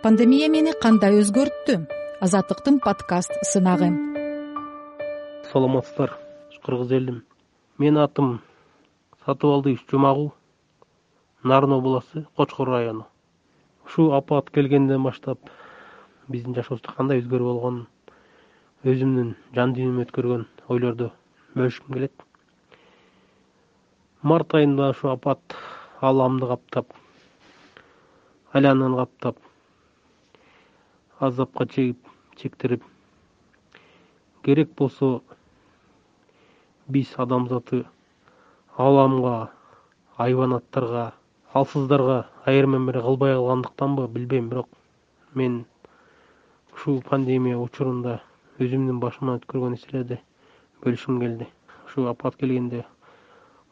пандемия мени кандай өзгөрттү? Азаттыктын подкаст сынагы. Саламатсыздар кыргыз элим менин атым сатыбалдиевич жумагул нарын областы кочкор району. Ушул апат келгенден баштап биздин жашообузда кандай өзгөрүү болгонун өзүмдүн жан дүйнөмө өткөргөн ойлорду бөлүшкүм келет. Март айында ушул апат ааламды каптап айлананы каптап азапка чегип чектирип керек болсо биз адамзаты ааламга айбанаттарга алсыздарга айыр мамиле кылбай калгандыктанбы билбейм. Бирок мен ушул пандемия учурунда өзүмдүн башыман өткөргөн нерселерди бөлүшкүм келди. Ушул апат келгенде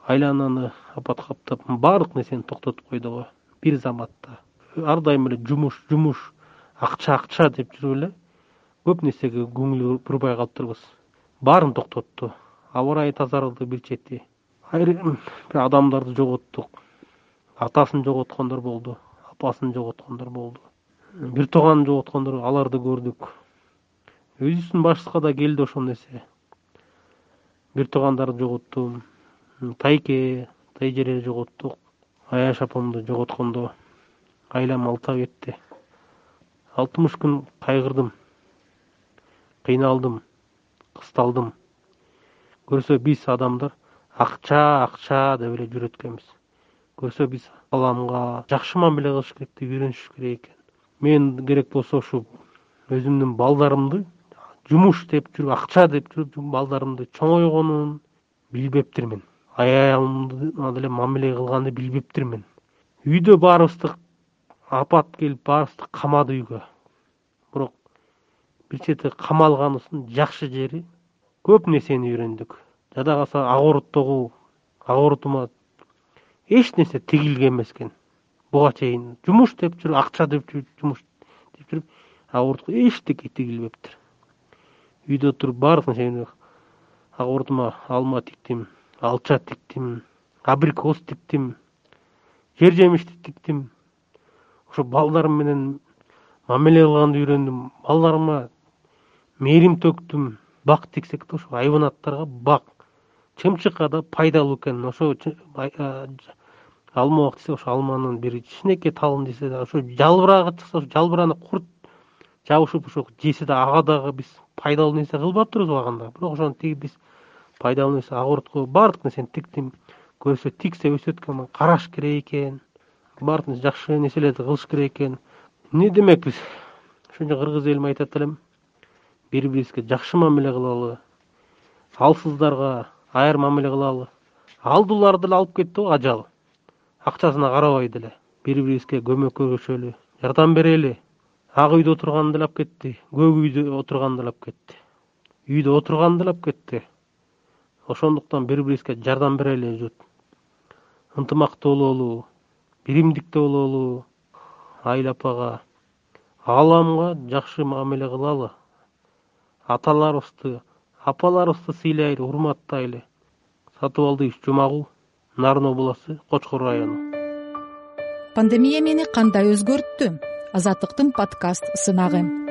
айлананы апат каптап баардык нерсени токтотуп койду го бир заматта. Ар дайым эле жумуш жумуш акча акча деп жүрүп эле. Көп нерсеге көңүл бурбай калыптырбыз. Баарын токтотту аба ырайы тазарды бир чети айрым адамдарды жоготтук. Атасын жоготкондор болду апасын жоготкондор болду. Бир тууганын жоготкондор аларды көрдүк. Өзүбүздүн башыбызга да келди ошол нерсе. Бир туугандарды жоготтум тайке тайжерени жоготтук. Аяш апамды жоготкондо. Айлам алтап кетти алтымыш күн кайгырдым кыйналдым кысталдым. Көрсө биз адамдар акча акча деп эле жүрөт экенбиз. Көрсө биз ааламга жакшы мамиле кылыш керек деп үйрөнүш керек экен. Мен керек болсо ушу өзүмдүн балдарымды жумуш деп жүрүп акча деп жүрүп балдарымды чоңойгонун билбептирмин. Аялымда деле мамиле кылганды билбептирмин. Үйдө баарыбызды апат келип баарыбызды камады үйгө. Бирок бир чети камалганыбыздын жакшы жери көп нерсени үйрөндүк жада калса ак ак оорутума эч нерсе тигилген эмес экен буга чейин жумуш деп жүрүп акча деп жүрүп жумуш деп жүрүп ак эчтеке тигилбептир үйдө отуруп баардык нерсени ак оорутума алма тиктим алча тиктим абрикос тиктим жер жемишти тиктим ошо балдарым менен мамиле кылганды үйрөндүм. Балдарыма мээрим төктүм. Бак тиксек да ошо айбанаттарга бак. Чымчыкка да пайдалуу экен. Ошо алма бак десе ошо алманын бир кичинекей талын жесе да ошо жалбырагы чыкса ошо жалбыраны курт жабышып ошо жесе да ага дагы биз пайдалуу нерсе кылбаптырбызбы убагында бирок ошону тигип биз пайдалуу нерсе оорутка баардык нерсени тиктим. Көрсө тиксе өсөт экен караш керек экен баардык нерсе жакшы нерселерди кылыш керек экен. Эмне демекпиз ошон үчүн кыргыз элиме айтат элем. Бири бирибизге жакшы мамиле кылалы алсыздарга айыр мамиле кылалы алдууларды деле алып кетти го ажал. Акчасына карабай деле бири бирибизге көмөк көрсөтөлү жардам берели. Ак үйдө отурганды деле алып кетти көк үйдө отурганды деле алып кетти. Үйдө отурганды деле алып кетти. Ошондуктан бири бирибизге жардам берели жұрт ынтымактуу бололу биримдикте бололу айыл апага ааламга жакшы мамиле кылалы. Аталарыбызды апаларыбызды сыйлайлы урматтайлы сатыбалдиевич жумагул нарын областы кочкор району. Пандемия мени кандай өзгөрттү? Азаттыктын подкаст сынагы